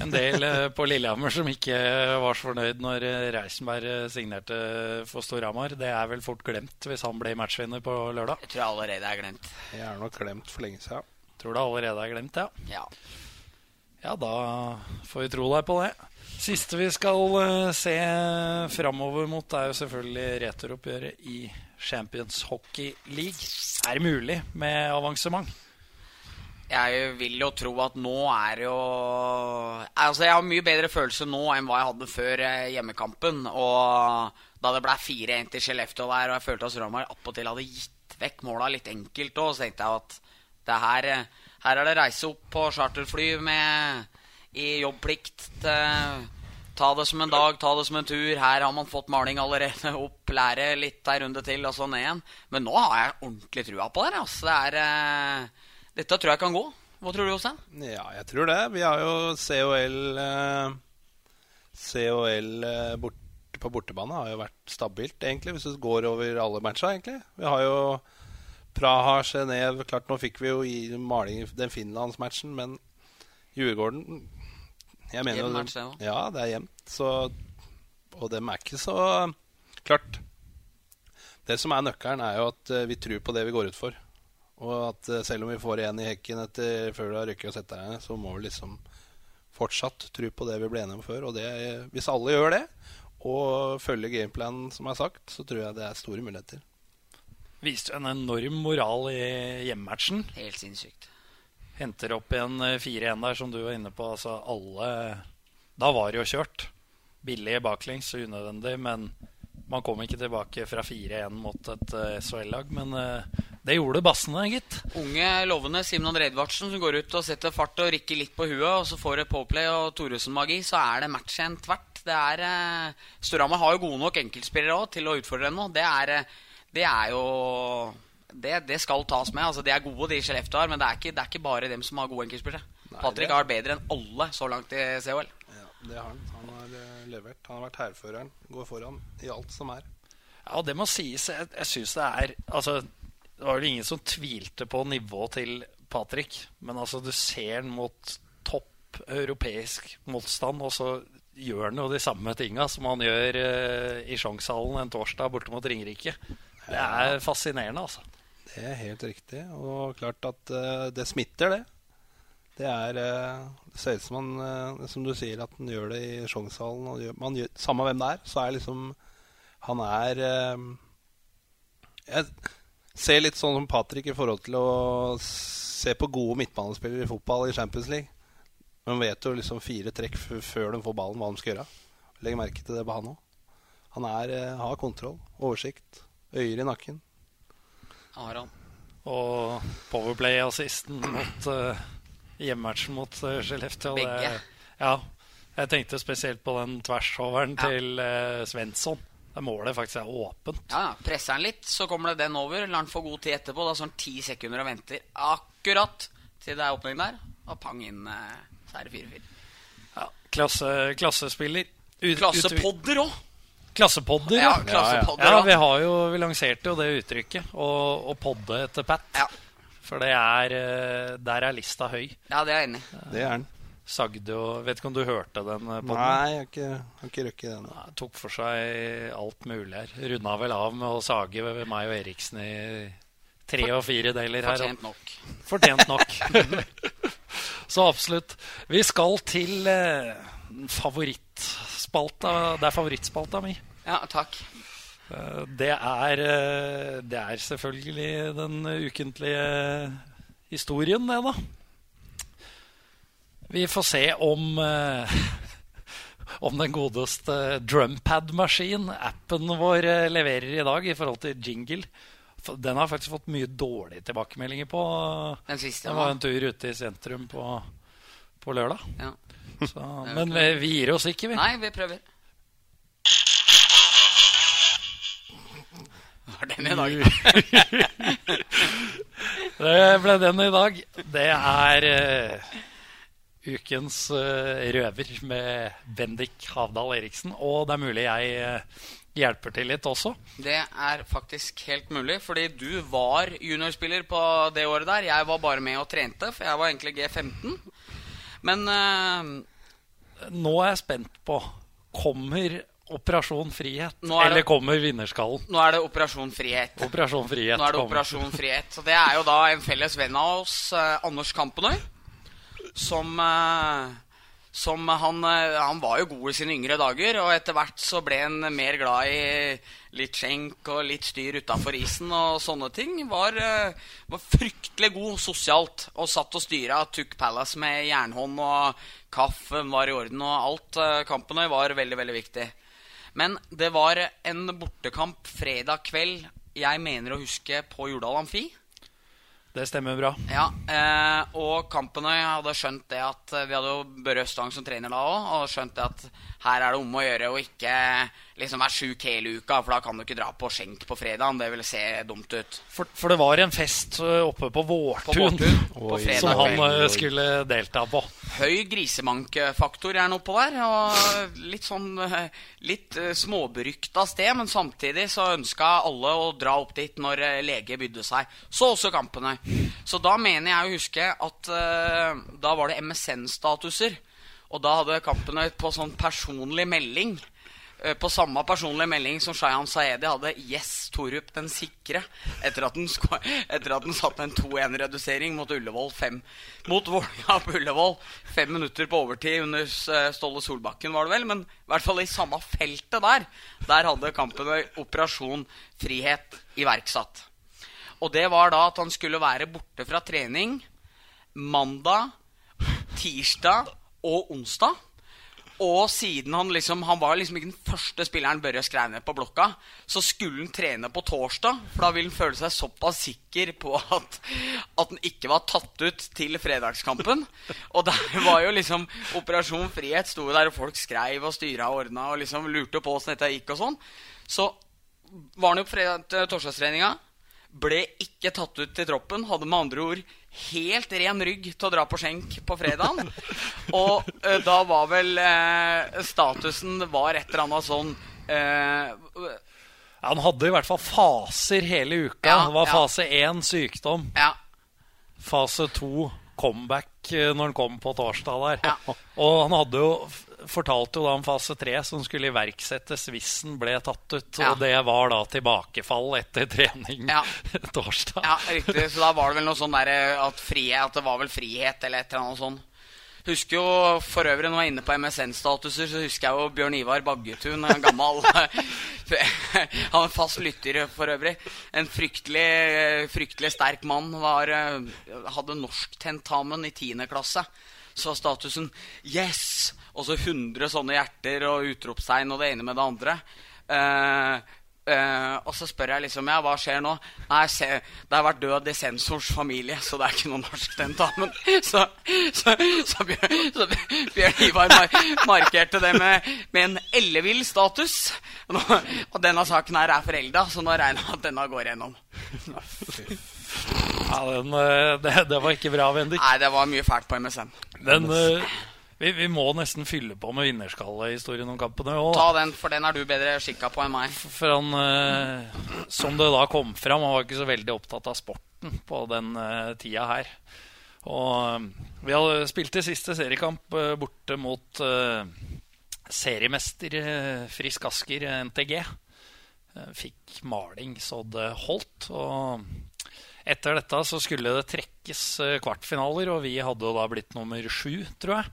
En del eh, på Lillehammer som ikke var så fornøyd når eh, Reisenberg eh, signerte for Storhamar. Det er vel fort glemt hvis han ble matchvinner på lørdag. Jeg tror jeg allerede er glemt. Jeg er nok glemt for lenge siden. Tror det allerede er glemt, ja. Ja. Ja, da får vi tro deg på det. Siste vi skal eh, se framover mot, er jo selvfølgelig returoppgjøret i Champions Hockey League. Er det mulig med avansement? Jeg vil jo tro at nå er jo Altså, jeg har mye bedre følelse nå enn hva jeg hadde før eh, hjemmekampen. Og da det ble 4-1 til Skellefteå der, og jeg følte at Storhamar attpåtil hadde gitt vekk måla litt enkelt òg, så tenkte jeg at det her, eh, her er det reise opp på charterfly med i jobbplikt. Til, ta det som en dag, ta det som en tur. Her har man fått maling allerede opp, lære litt ei runde til, og så ned igjen. Men nå har jeg ordentlig trua på det. Altså, det er eh, dette tror jeg kan gå. Hva tror du, Jostein? Ja, jeg tror det. Vi har jo COL eh, COL eh, bort, på bortebane har jo vært stabilt, egentlig, hvis du går over alle matcha, egentlig. Vi har jo Praha, Genéve Klart, nå fikk vi jo i maling den finlandsmatchen, men Djurgården Jeg mener jo Jevn match, det. Ja, det er jevnt. Så Og dem er ikke så Klart. Det som er nøkkelen, er jo at eh, vi tror på det vi går ut for. Og at eh, selv om vi får igjen i hekken etter, før du har rykket å sette deg ned, så må vi liksom fortsatt tro på det vi ble enige om før. Og det, hvis alle gjør det, og følger gameplanen som er sagt, så tror jeg det er store muligheter. Viste en enorm moral i hjemmematchen. Helt sinnssykt. Henter opp igjen eh, 4-1 der, som du var inne på. Altså alle Da var det jo kjørt. Billig baklengs og unødvendig, men man kom ikke tilbake fra 4-1 mot et uh, SHL-lag. Men uh, det gjorde bassene, gitt. Unge, lovende Simon André Edvardsen som går ut og setter fart og rikker litt på huet, og så får det påplay og Thoresen-magi, så er det matchen tvert. Det er uh, Storhamar har jo gode nok enkeltspillere òg til å utfordre henne nå. Det er, det er jo det, det, skal tas med. altså De er gode, de Skellefteå har, men det er, ikke, det er, ikke, bare dem som har gode enkeltspillere. Patrick har vært bedre enn alle så langt i CHL. Det har han. Han har uh, levert. Han har vært hærføreren. Går foran i alt som er. Ja, det må sies. Jeg, jeg syns det er Altså, det var vel ingen som tvilte på nivået til Patrick, men altså, du ser han mot topp europeisk motstand, og så gjør han jo de samme tinga som han gjør uh, i Sjongshallen en torsdag borte mot Ringerike. Det er fascinerende, altså. Det er helt riktig. Og klart at uh, det smitter, det. Det er uh, Det ser ut som han, uh, som du sier, at han gjør det i Sjongshallen. Og gjør, samme hvem det er, så er liksom Han er Jeg ser litt sånn som Patrick i forhold til å se på gode midtbanespillere i fotball i Champions League. Man vet jo liksom fire trekk før de får ballen, hva de skal gjøre. Legg merke til det på han òg. Han er, har kontroll, oversikt, øyer i nakken. Har han. Og Powerplay-assisten mot uh, hjemmematchen mot uh, Skellefteå. Begge. ja, jeg tenkte spesielt på den tversoveren ja. til uh, Svensson. Der målet faktisk er åpent. Ja, Presser han litt, så kommer det den over. Lar han få god tid etterpå. Da sånn ti sekunder og venter akkurat til det er åpning der. Og pang inn, så er det 4-4. Ja, klasse, klassespiller. Ut, Klassepodder òg! Klassepodder, ja. klassepodder, ja, ja. vi, har jo, vi lanserte jo det uttrykket. Å podde etter Pat. Ja. For det er Der er lista høy. Ja, det er jeg enig i. Det er den. Sagde og Vet ikke om du hørte den podden? Nei, jeg har ikke, har ikke røkket den. Nei, tok for seg alt mulig her. Runda vel av med å sage meg og Eriksen i tre og fire deler her. Fortjent nok. Fortjent nok. Så absolutt. Vi skal til eh, favorittspalta. Det er favorittspalta mi. Ja, takk. Det er, det er selvfølgelig den ukentlige historien, det, da. Vi får se om om den godeste drumpad-maskin, appen vår, leverer i dag i forhold til jingle. Den har faktisk fått mye dårlige tilbakemeldinger på. Den siste, det var en tur ute i sentrum på, på lørdag. Ja. Så, men vi, vi gir oss ikke, vi. Nei, vi prøver. Var den i dag? det ble den i dag. Det er uh, ukens uh, røver med Bendik Havdal Eriksen. Og det er mulig jeg uh, hjelper til litt også. Det er faktisk helt mulig, fordi du var juniorspiller på det året der. Jeg var bare med og trente, for jeg var egentlig G15. Men Nå er jeg spent på Kommer Operasjon Frihet? Eller kommer Vinnerskallen? Nå er det Operasjon Frihet. Operasjon Frihet Nå er det Operasjon Frihet. Så det er jo da en felles venn av oss, eh, Anders Kampenøy, som eh, som han, han, var jo god i sine yngre dager, og etter hvert så ble han mer glad i litt skjenk og litt styr utafor isen og sånne ting. Var, var fryktelig god sosialt og satt og styra Tuck Palace med jernhånd, og kaffen var i orden, og alt. Kampenøy var veldig, veldig viktig. Men det var en bortekamp fredag kveld jeg mener å huske på Jordal Amfi. Det stemmer bra. Ja, eh, Og Kampene hadde skjønt det at Vi hadde jo Børre Østang som trener da òg, og skjønt det at her er det om å gjøre å ikke liksom være sjuk hele uka, for da kan du ikke dra på skjenk på fredagen. Det vil se dumt ut. For, for det var en fest oppe på Vårtun, på på som han skulle delta på. Høy grisemankfaktor nå oppå der. Og litt sånn litt småberykta sted, men samtidig så ønska alle å dra opp dit når lege bydde seg. Så også kampene. Så da mener jeg å huske at da var det MSN-statuser. Og da hadde kampene på sånn personlig melding eh, på samme personlige melding som Shayan Saedi hadde 'Yes, Torup, den sikre'. Etter at den, etter at den satte en 2-1-redusering mot Ullevål fem, mot Vålerenga på Ullevål. Fem minutter på overtid under eh, Ståle Solbakken, var det vel. Men i hvert fall i samme feltet der. Der hadde kampen Operasjon Frihet iverksatt. Og det var da at han skulle være borte fra trening mandag, tirsdag og onsdag. Og siden han liksom Han var liksom ikke den første spilleren Børre skrev ned på blokka, så skulle han trene på torsdag, for da ville han føle seg såpass sikker på at, at han ikke var tatt ut til fredagskampen. Og der var jo liksom Operasjon Frihet sto der, og folk skreiv og styra og ordna og liksom lurte på åssen dette gikk og sånn. Så var han jo på torsdagstreninga. Ble ikke tatt ut til troppen. Hadde med andre ord helt ren rygg til å dra på skjenk på fredagen. Og uh, da var vel uh, statusen var et eller annet sånn uh, han hadde i hvert fall faser hele uka. Ja, det var fase én sykdom. Ja. Fase to comeback når han kom på torsdag der. Ja. Og han hadde jo fortalte jo da om fase tre som skulle iverksettes hvis den ble tatt ut. Ja. Og det var da tilbakefall etter trening Ja. torsdag. Ja, riktig. Så da var det vel noe sånn der eh, at, frihet, at det var vel frihet eller et eller annet sånt. Husker jo for øvrig når jeg er inne på MSN-statuser, så husker jeg jo Bjørn Ivar Baggetun, en gammel Han er fast lytter for øvrig. En fryktelig, fryktelig sterk mann. Var, eh, hadde norsktentamen i 10. klasse. Så var statusen 'yes', og så 100 sånne hjerter og utropstegn og det ene med det andre. Uh, uh, og så spør jeg liksom ja, hva skjer nå? Nei, se, det har vært død i sensors familie, så det er ikke noe norsk tentamen. Så, så, så, Bjørn, så Bjørn Ivar mar markerte det med, med en ellevill status. Nå, og denne saken her er forelda, så nå regner jeg med at denne går gjennom. Ja, den, eh, det, det var ikke bra, Bendik. Nei, det var mye fælt på MSN. Den, eh, vi, vi må nesten fylle på med vinnerskallehistorien om kampene òg. Ta den, for den er du bedre skikka på enn meg. For han, eh, som det da kom fram, han var ikke så veldig opptatt av sporten på den eh, tida her. Og eh, vi hadde spilt i siste seriekamp eh, borte mot seriemester Frisk Asker, NTG. Fikk maling så det holdt. Og etter dette så skulle det trekkes eh, kvartfinaler, og vi hadde jo da blitt nummer sju, tror jeg.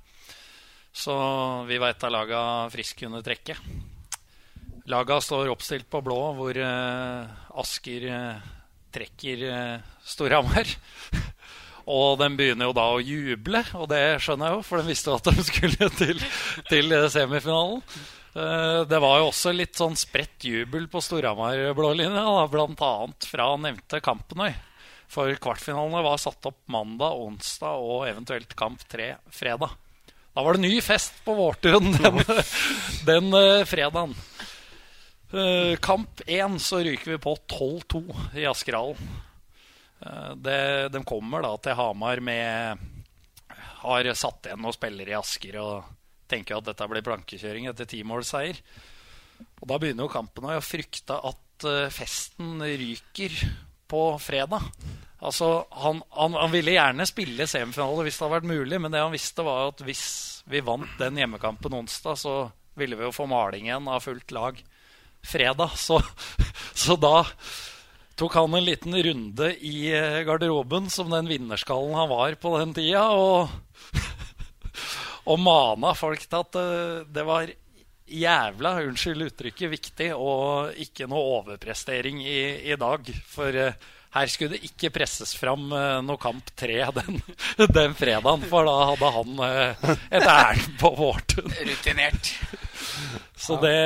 Så vi var et av laga Frisk kunne trekke. Laga står oppstilt på blå, hvor eh, Asker eh, trekker Storhamar. og de begynner jo da å juble, og det skjønner jeg jo, for de visste jo at de skulle til, til semifinalen. Det var jo også litt sånn spredt jubel på Storhamar-blålinja, annet fra nevnte Kampenøy. For kvartfinalene var satt opp mandag, onsdag og eventuelt kamp tre fredag. Da var det ny fest på Vårtun den, den uh, fredagen. Uh, kamp én så ryker vi på 12-2 i Askerhallen. Uh, de kommer da til Hamar med Har satt igjen noen spillere i Asker og tenker at dette blir plankekjøring etter timålsseier. Og da begynner jo kampen, og jeg frykta at festen ryker på fredag. Altså, han, han, han ville gjerne spille semifinale hvis det hadde vært mulig, men det han visste, var at hvis vi vant den hjemmekampen onsdag, så ville vi jo få malingen av fullt lag fredag. Så, så da tok han en liten runde i garderoben som den vinnerskallen han var på den tida, og, og mana folk til at eh, det var jævla, unnskyld uttrykket, viktig og ikke noe overprestering i, i dag. For uh, her skulle det ikke presses fram uh, noe kamp tre den, den fredagen, for da hadde han uh, et ærend på Vårtun. Rutinert. Så det,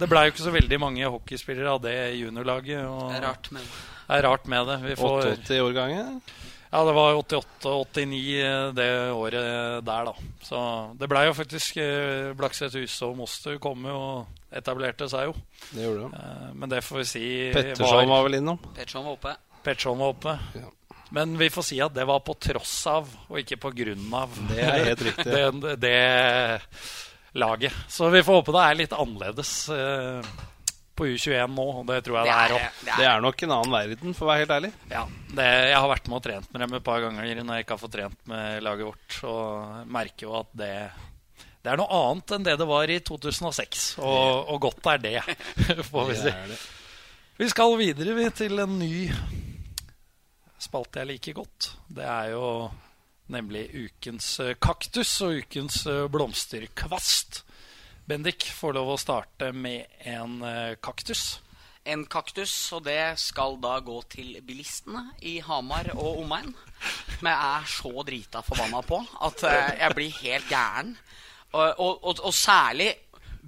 det blei jo ikke så veldig mange hockeyspillere av det juniorlaget. Og Det er rart, med det er rart med det. Vi får, 88-årgangen. Ja, det var 88-89 det året der, da. Så det blei jo faktisk eh, Blakseth Huse og Moster kom jo og etablerte seg jo. Det gjorde de. Eh, Men det får vi si Petterson var vel innom. Petterson var oppe. Petterson var oppe. Ja. Men vi får si at det var på tross av, og ikke på grunn av, Det er helt riktig. det, det laget. Så vi får håpe det er litt annerledes eh, på U21 nå, og det tror jeg det, er òg. det Det er nok en annen verden, for å være helt ærlig. Ja, det, jeg har vært med og trent med dem et par ganger når jeg ikke har fått trent med laget vårt. Og merker jo at det, Det er noe annet enn det det var i 2006, og, og godt er det, får vi si. Det det. Vi skal videre vi, til en ny spalte jeg liker godt. Det er jo nemlig ukens eh, kaktus og ukens eh, blomsterkvast. Bendik får lov å starte med en eh, kaktus. En kaktus, og det skal da gå til bilistene i Hamar og omegn. Men jeg er så drita forbanna på at eh, jeg blir helt gæren. Og, og, og, og særlig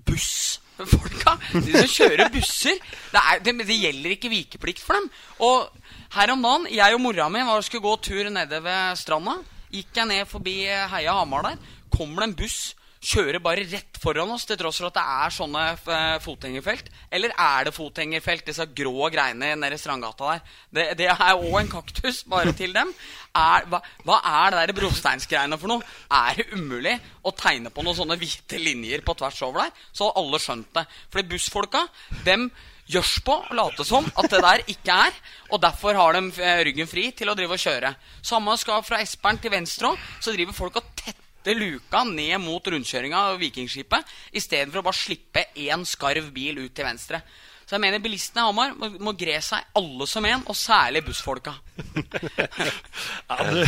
bussfolka. De som kjører busser. Det, er, det, det gjelder ikke vikeplikt for dem. Og her om dagen, jeg og mora mi var, skulle gå tur nede ved stranda. Gikk jeg ned forbi Heia Hamar der. Kommer det en buss kjører bare rett foran oss til tross for at det er sånne eh, fotgjengerfelt? Eller er det fotgjengerfelt, disse grå greiene nede i Strandgata der? Det, det er òg en kaktus, bare til dem. Er, hva, hva er det der brosteinsgreiene for noe? Er det umulig å tegne på noen sånne hvite linjer på tvers over der? Så alle skjønt det. Fordi bussfolka, dem gjørs på å late som at det der ikke er. Og derfor har de eh, ryggen fri til å drive og kjøre. Samme skal fra Espern til venstre òg. Så driver folk og tetter luka ned mot rundkjøringa av Vikingskipet istedenfor å bare slippe én skarv bil ut til venstre. Så jeg mener bilistene i Hamar må, må gre seg alle som en, og særlig bussfolka. Ja, du,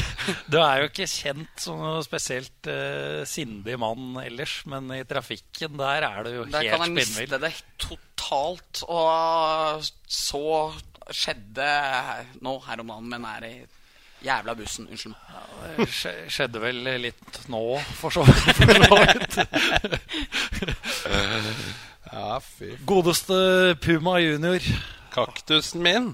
du er jo ikke kjent som noe spesielt uh, sindig mann ellers, men i trafikken der er du jo Der kan helt jeg spinnvill. miste det totalt. Og så skjedde nå her om dagen, men er i jævla bussen. Unnskyld meg. Det skjedde vel litt nå, for så vidt. Ja, fy Godeste Puma junior. Kaktusen min.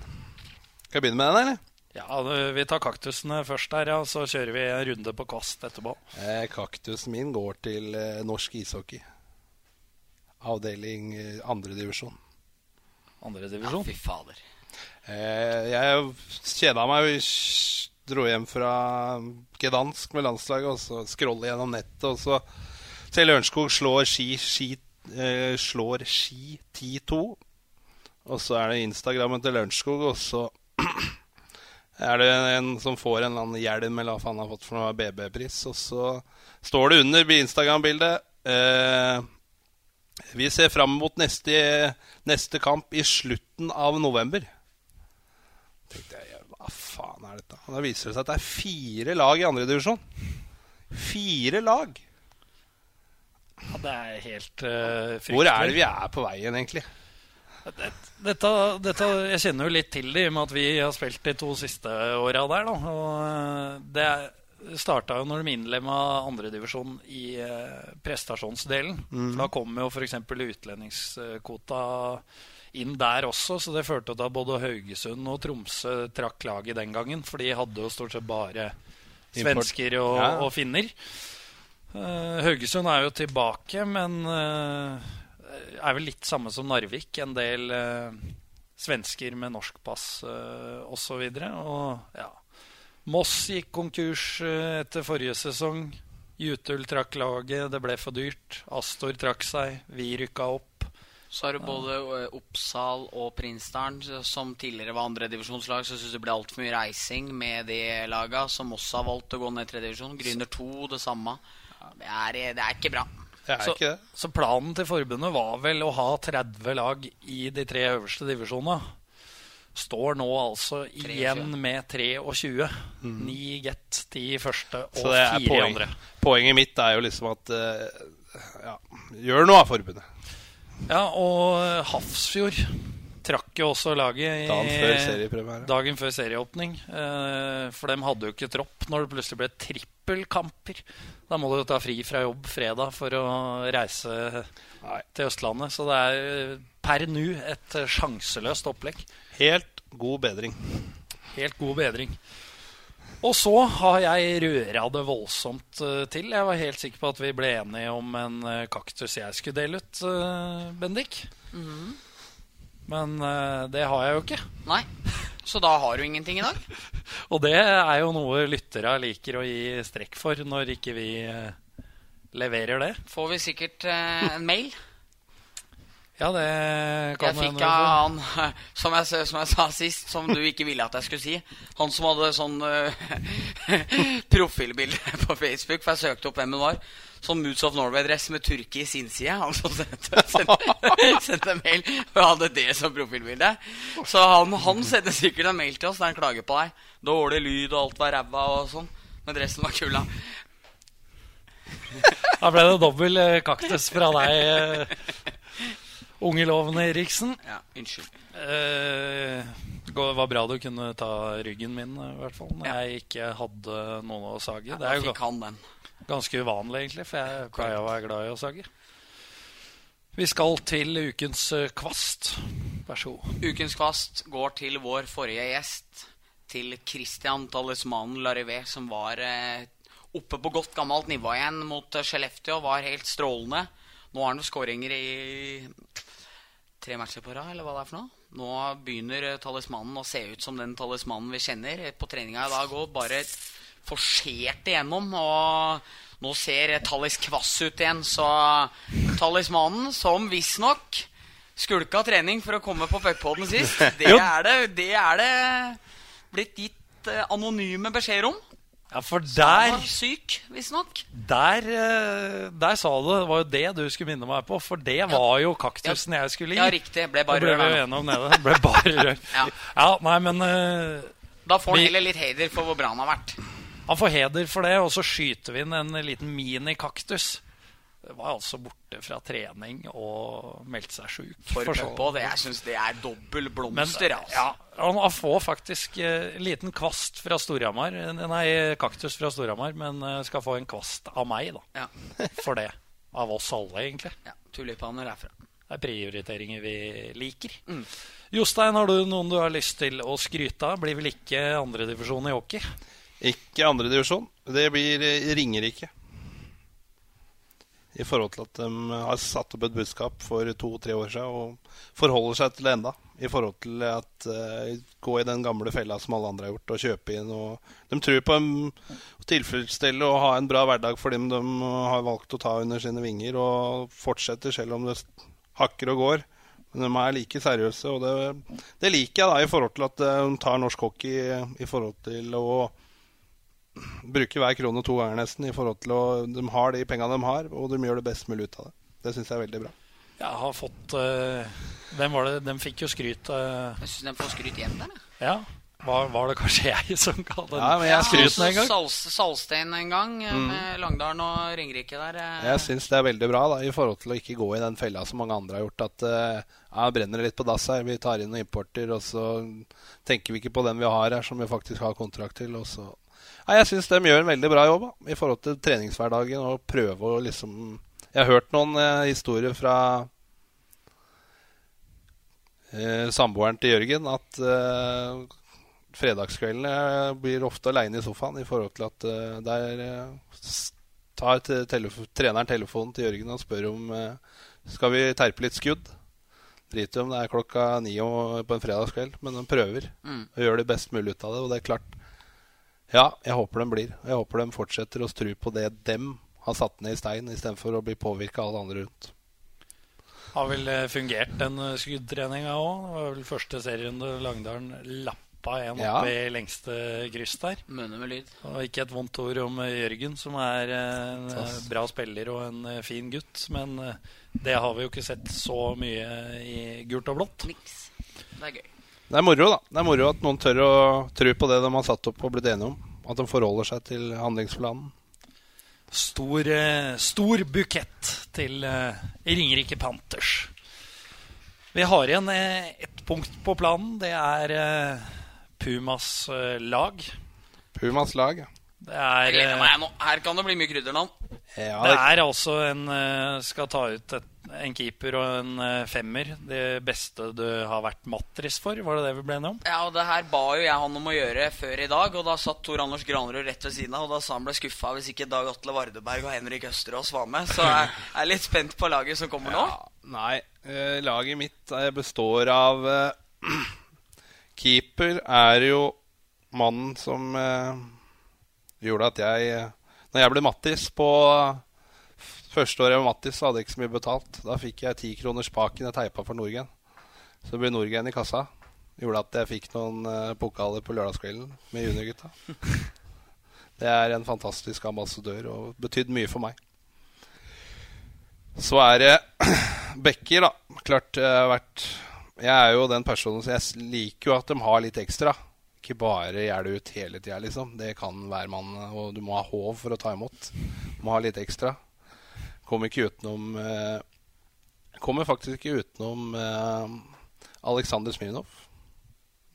Skal jeg begynne med den, eller? Ja, vi tar kaktusene først der, ja. Så kjører vi en runde på kvast etterpå. Eh, kaktusen min går til eh, norsk ishockey. Avdeling eh, andredivisjon. Andre divisjon. Fy fader. Eh, jeg kjeda meg. Dro hjem fra Gdansk med landslaget og så scrolle gjennom nettet. Og så ser Lørenskog slår ski, ski, eh, slår ski 10-2. Og så er det Instagrammen til Lørenskog, og så er det en som får en eller annen hjelm eller hva faen han har fått for noe BB-pris. Og så står det under Instagram-bildet eh, Vi ser fram mot neste, neste kamp i slutten av november. tenkte jeg, er? Og Da viser det seg at det er fire lag i andredivisjon. Fire lag! Ja, det er helt uh, fryktelig. Hvor er det vi er på veien, egentlig? Dette, dette, jeg kjenner jo litt til det, i og med at vi har spilt de to siste åra der. Da. Og eh, det starta jo når de innlemma andredivisjon i eh, prestasjonsdelen. Mm. da kom jo f.eks. utlendingskvota inn der også, så det førte til at både Haugesund og Tromsø trakk laget den gangen. For de hadde jo stort sett bare svensker og, Ja. og finner. Eh, Haugesund er jo tilbake, men eh, er vel litt samme som Narvik. En del eh, svensker med norsk pass uh, osv. Og, og ja. Moss gikk konkurs etter forrige sesong. Jutul trakk laget, det ble for dyrt. Astor trakk seg, vi rykka opp. Så har du både eh, Oppsal og Prinsdalen, som tidligere var andredivisjonslag. Så syns det ble altfor mye reising med de laga, som også har valgt å gå ned i tredjedivisjon. Gryner 2, det samme. Det er, det er ikke bra. Det er Så, ikke det. så planen til forbundet var vel å ha 30 lag i de tre øverste divisjonene. Står nå altså igjen med 23. Ni get 10 første og Så det er poeng. andre. Poenget mitt er jo liksom at uh, ja, Gjør noe av forbundet. Ja, og Hafrsfjord trakk jo også laget i Dagen før dagen før serieåpning. Eh, for de hadde jo ikke tropp når det plutselig ble trippelkamper. Da må du jo ta fri fra jobb fredag for å reise Nei. til Østlandet. Så det er per nå et sjanseløst opplegg. Helt god bedring. Helt god bedring. Og så har jeg røra det voldsomt eh, til. Jeg var helt sikker på at vi ble enige om en eh, kaktus jeg skulle dele ut, eh, Bendik. Men eh, det har jeg jo ikke. Nei. Så da har du ingenting i dag? Og det er jo noe lyttere liker å gi strekk for når ikke vi leverer det. Får vi sikkert en mail? Ja, det kan Jeg fikk av han, som jeg, som jeg sa sist, som du ikke ville at jeg skulle si. Han som hadde sånn uh, profilbilde på Facebook, for jeg søkte opp hvem hun var. Sånn Moods of Norway-dress med turkis innside. Han som sendte, sendte, sendte mail og hadde det som profilbilde. Så han, han sendte sikkert en mail til oss der han klager på deg. Dårlig lyd, og alt var ræva og sånn. Men dressen var kul, da. Ble det dobbel eh, kaktus fra deg, unge loven Eriksen. Ja, unnskyld. Eh, det var bra du kunne ta ryggen min, i hvert fall, når Ja. jeg ikke hadde noen å sage. Ja, Det er jo ganske uvanlig, egentlig, for jeg pleier å være glad i å sage. Vi skal til ukens eh, kvast. Vær så god. Ukens kvast går til vår forrige gjest, til Christian Talismanen Larivé, som var eh, oppe på godt gammelt nivå igjen mot eh, Skellefteå. Var helt strålende. Nå har han jo skåringer i tre matcher på rad, eller hva det er for noe. Nå begynner eh, talismanen å se ut som den talismanen vi kjenner. På treninga i dag òg, bare forsert igjennom. Og nå ser Tallis kvass ut igjen, så talismanen, som visstnok skulka trening for å komme på puckpoden sist, det er det, det er det blitt gitt eh, anonyme beskjeder om. Ja, for Han Så var syk, visstnok. der, eh, der sa du Det var jo det du skulle minne meg på, for det var jo kaktusen jeg skulle gi. Ja, riktig. Ble bare ble rør vi jo der nå. enige om det. Det ble bare rør. Ja. Ja, nei, men uh, Da får han Vi- heller litt heder for hvor bra han har vært. Han får heder for det, og så skyter vi inn en liten minikaktus. Var altså borte fra trening og meldte seg sjuk. For for det, jeg syns det er dobbel Men blomster. altså. ja, han får faktisk eh, en liten kvast fra Storhamar. Eh, Nei, kaktus fra Storhamar, men eh, skal få en kvast av meg, da. Ja. For det. Av oss alle, egentlig. ja. Tulipaner herfra. Det er prioriteringer vi liker. Mm. Jostein, har du noen du har lyst til å skryte av? Blir vel ikke andredivisjon i hockey? Ikke andredivisjon. Det blir eh, Ringerike. I forhold til at de har satt opp et budskap for to-tre år siden og forholder seg til det enda. I forhold til at uh, gå i den gamle fella som alle andre har gjort, og kjøpe inn. Og de tror på å tilfredsstille og ha en bra hverdag for dem de har valgt å ta under sine vinger, og fortsetter selv om det hakker og går. Men de er like seriøse, og det, det liker jeg da i forhold til at eh, de tar norsk hockey i forhold til å bruker hver krone to ganger nesten. i forhold til å, De har de pengene de har, og de gjør det best mulig ut av det. Det syns jeg er veldig bra. Jeg har fått øh, Hvem var det? De fikk jo skryt. Øh. Jeg syns de får skryt igjen der. ja. Var, var det kanskje jeg som ga den Ja, men jeg skryten en gang? Sals, Salstein en gang, mm. med Langdalen og Ringerike der. eh. Jeg syns det er veldig bra da, i forhold til å ikke gå i den fella som mange andre har gjort. At eh, ja, brenner det litt på dass her, vi tar inn noen importer, og så tenker vi ikke på den vi har her, som vi faktisk har kontrakt til. Og så Nei, Jeg syns de gjør en veldig bra jobb da, i forhold til treningshverdagen og prøve å liksom Jeg har hørt noen eh, historier fra eh, samboeren til Jørgen at eh, fredagskveldene blir ofte aleine i sofaen i forhold til at eh, der eh, tar te- telefo treneren telefonen til Jørgen og spør om eh, skal vi terpe litt skudd. Driter i om det er klokka ni på en fredagskveld, men de prøver Mm. og gjør det best mulig ut av det. Og det er klart Ja, jeg håper de blir. Jeg håper de fortsetter å tro på det dem har satt ned i stein, istedenfor å bli påvirka av alle andre rundt. Har vel eh, fungert den eh, skuddtreninga òg. Det var vel første serierunde Langdalen lappa en Ja. opp i lengste kryss der. Munner med lyd. Og ikke et vondt ord om eh, Jørgen, som er en Tass. Bra spiller og en fin gutt. Men det har vi jo ikke sett så mye i gult og blått. Niks. Det er gøy. Det er moro, da. Det er moro at noen tør å tro på det de har satt opp og blitt enige om. At de forholder seg til handlingsplanen. Stor, eh, stor bukett til eh, Ringerike Panthers. Vi har igjen eh, ett punkt på planen. Det er Pumas lag. Pumas lag. ja. Det Jeg er, gleder meg nå. Her kan det bli mye krydder nå. Ja, det det, er altså en Skal ta ut et, en keeper og en eh, femmer. Det beste du har vært matris for, var det det vi ble enige om? Ja, og det her ba jo jeg han om å gjøre før i dag, og da satt Tor Anders Granerud rett ved siden av, og da sa han ble skuffa hvis ikke Dag Atle Vardeberg og Henrik Østerås var med. Så jeg er litt spent på laget som kommer nå. Nei, eh, laget mitt eh, består av Keeper er jo mannen som gjorde at jeg Når jeg ble mattis på Første året med Mattis hadde jeg ikke så mye betalt. Da fikk jeg ti kroner spaken jeg teipa for Norgen. Så ble Norgen i kassa. Gjorde at jeg fikk noen uh, pokaler på lørdagskvelden med juniorgutta. Det er en fantastisk ambassadør og betydd mye for meg. Så er det Bekker, da. Klart jeg vært Jeg er jo den personen som jeg liker jo at de har litt ekstra. Ikke bare gjør det ut hele tida, liksom. Det kan hver mann, og du må ha håv for å ta imot. Du må ha litt ekstra. Kommer ikke utenom eh, Kommer faktisk ikke utenom eh, Aleksandr Smirnov.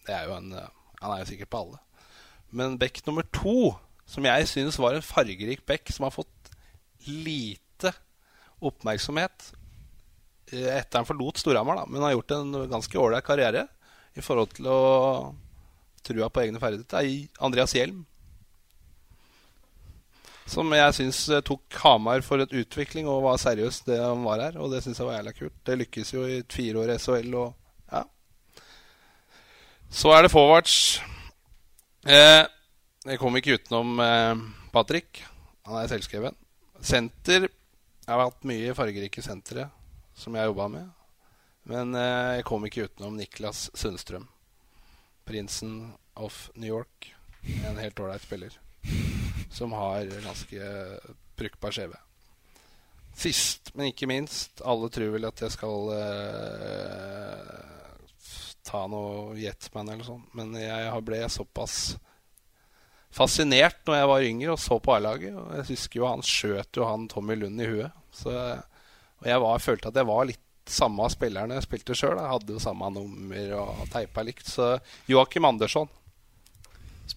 Det er jo en eh, Han er jo sikkert på alle. Men bekk nummer to, som jeg synes var en fargerik bekk, som har fått lite oppmerksomhet etter han forlot Storhamar, men har gjort en ganske ålreit karriere i forhold til å trua på egne ferdigheter, er Andreas Hjelm. Som jeg syns eh, tok Hamar for et utvikling og var seriøs det han var her. Og det syns jeg var jævla kult. Det lykkes jo i fire år i SHL og ja. Så er det forwards. Eh, jeg kom ikke utenom eh, Patrick. Han er selvskreven. Senter Jeg har hatt mye fargerike sentre som jeg har jobba med. Men eh, jeg kom ikke utenom Niklas Sundstrøm. Prinsen of New York. En helt ålreit spiller som har ganske brukbar CV. Sist, men ikke minst, alle tror vel at jeg skal eh, ta noe Jetman eller sånn, men jeg ble såpass fascinert når jeg var yngre og så på A-laget. Og jeg husker jo han skjøt jo han Tommy Lund i huet. Så, og jeg var, følte at jeg var litt samme av spillerne jeg spilte sjøl. Hadde jo samme nummer og teipa likt. Så Joakim Andersson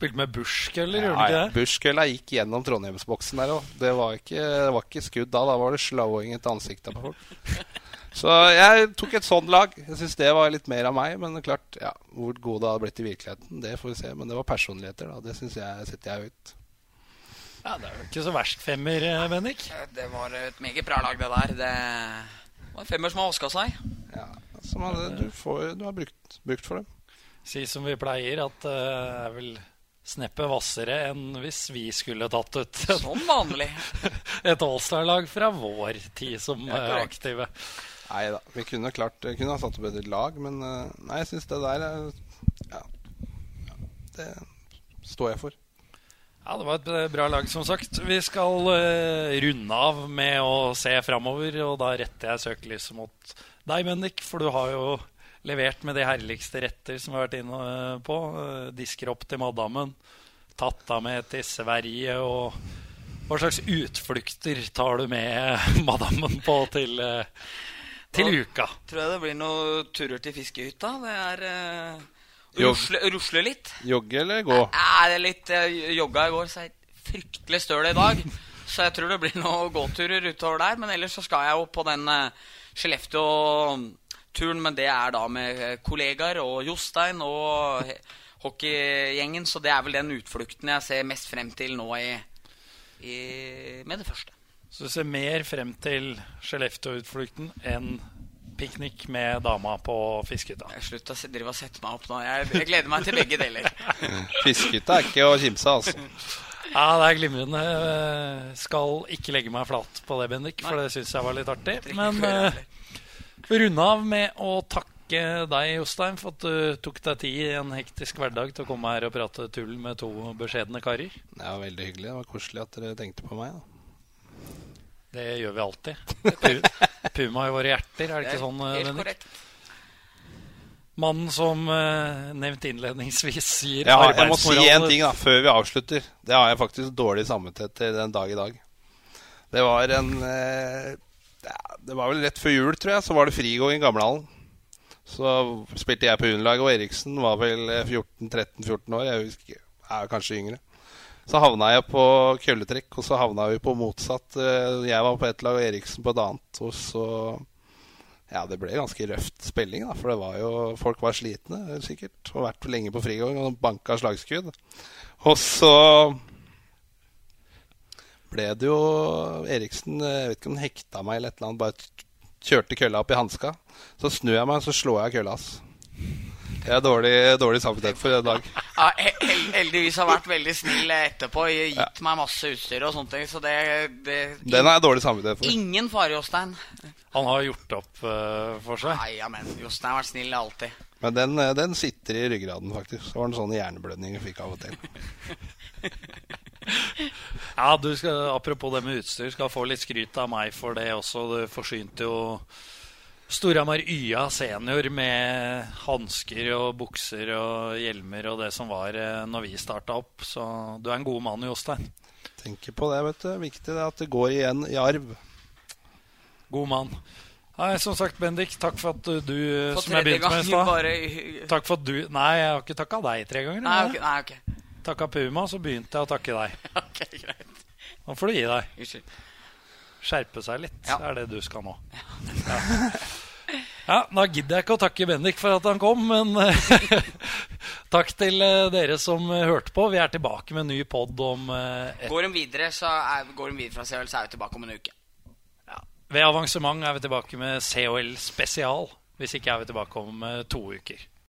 Spilte med Bushkeller, gjorde ja, du ikke det? Bushkella gikk gjennom Trondheimsboksen der òg. Det, var ikke, det var ikke skudd da. Da var det slowing etter ansiktet på folk. Så jeg tok et sånt lag. Jeg syns det var litt mer av meg. Men klart, ja, hvor god det hadde blitt i virkeligheten, det får vi se. Men det var personligheter, da. Det syns jeg setter jeg ut. Ja, Det er jo ikke så verst femmer, eh, Bennik. Det var et meget bra lag, det der. Det var en femmer som har vaska seg. Ja, som hadde, du, får, du har brukt, brukt for dem. Si som vi pleier, at det uh, er vel sneppet hvassere enn hvis vi skulle tatt ut Som vanlig. et Allstar-lag fra vår tid som ja, eh, aktive. Nei da, vi kunne klart kunne ha satt opp et lag, men eh, nei, jeg syns det der ja, Det står jeg for. Ja, det var et eh, bra lag, som sagt. Vi skal uh, runde av med å se framover, og da retter jeg søkelyset mot deg, Bendik, for du har jo levert med de herligste retter som vi har vært inne eh, på. Eh, disker opp til madammen. Tatt av med til Sverige. Og hva slags utflukter tar du med madammen på til, eh, til da uka? Tror jeg det blir noen turer til fiskehytta. Det er uh, rusle, rusle, litt. Jogge eller gå? Nei, det er litt uh, jogga i går, så jeg er fryktelig støl i dag. Så jeg tror det blir noen gåturer utover der. Men ellers så skal jeg jo på den uh, Skellefteå turen, men det er da med kollegaer og Jostein og hockeygjengen. Så det er vel den utflukten jeg ser mest frem til nå i, i, med det første. Så du ser mer frem til Skellefteå-utflukten enn piknik med dama på fiskehytta? Slutt å drive og sette meg opp nå. Jeg, jeg gleder meg til begge deler. fiskehytta er ikke å kimse av, altså. Ja, det er glimrende. Skal ikke legge meg flat på det, Bendik, for det syns jeg var litt artig. Men runde av med å takke deg, Jostein, for at du tok deg tid i en hektisk hverdag til å komme her og prate tull med to beskjedne karer. Det var veldig hyggelig. Det var koselig at dere tenkte på meg. da. Det gjør vi alltid. Puma i våre hjerter, er det ikke sånn, Bendik? Mannen som uh, nevnt innledningsvis gir ja, Jeg må si en ting da, før vi avslutter. Det har jeg faktisk dårlig samvittighet til den dag i dag. Det var en uh, Det var vel rett før jul, tror jeg, så var det frigåing i Gamlehallen. Så spilte jeg på juniorlaget, og Eriksen var vel 14-13-14 år. Jeg husker, er kanskje yngre. Så havna jeg på kølletrekk, og så havna vi på motsatt. Eh, jeg var på ett lag og Eriksen på et annet. Og så Ja, det ble ganske røft spilling, da. For det var jo Folk var slitne, sikkert. Og vært lenge på frigåing og banka slagskudd. Og så ble det jo Eriksen Jeg vet ikke om han hekta meg eller et eller annet. Bare kjørte kølla opp i hanska. Så snur jeg meg, og så slår jeg kølla hans. Det er dårlig, dårlig samvittighet for i dag. Ja, heldigvis har vært veldig snill etterpå. Gitt meg masse utstyr og sånne ting. Så det, det Den har jeg dårlig samvittighet for. Ingen fare, Jostein. Han har gjort opp uh, for seg. Nei, ja, men Jostein har vært snill alltid. Men den, eh, den sitter i ryggraden, faktisk. Det var en sånn hjerneblødning jeg fikk av og til. Ja, du skal, Apropos det med utstyr, skal få litt skryt av meg for det også. Du forsynte jo Storhamar YA senior med hansker og bukser og hjelmer og det som var eh, når vi starta opp. Så du er en god mann, Jostein. Tenker på det, vet du. Viktig det at det går igjen i arv. God mann. Nei, som sagt, Bendik, takk for at du, For som jeg tredje begynte med i gang stad bare Takk for at du Nei, jeg har ikke takka deg tre ganger. Nei, okay, Nei, ok. Takka Puma, så begynte jeg å takke deg. Ok, greit. Nå får du gi deg. Unnskyld. Skjerpe seg litt, Ja. er det du skal nå. Ja. ja, Da gidder jeg ikke å takke Bendik for at han kom, men takk til eh, dere som eh, hørte på. Vi er tilbake med en ny pod om eh, et Går de videre, så er, går de videre fra CL, så er vi tilbake om en uke. Ved avansement er vi tilbake med COL spesial. Hvis ikke er vi tilbake om eh, to uker.